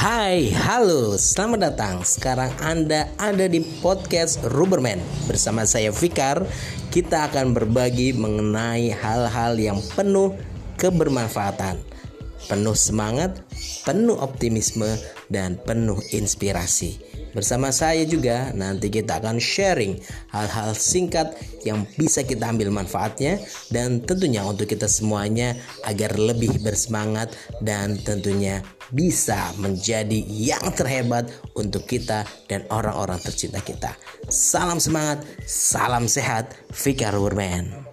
Hai, halo, selamat datang. Sekarang Anda ada di podcast Ruberman bersama saya Fikar. Kita akan berbagi mengenai hal-hal yang penuh kebermanfaatan, penuh semangat, penuh optimisme, dan penuh inspirasi. Bersama saya juga nanti kita akan sharing hal-hal singkat yang bisa kita ambil manfaatnya dan tentunya untuk kita semuanya agar lebih bersemangat dan tentunya bisa menjadi yang terhebat untuk kita dan orang-orang tercinta kita. Salam semangat, salam sehat, Fikar Wurman.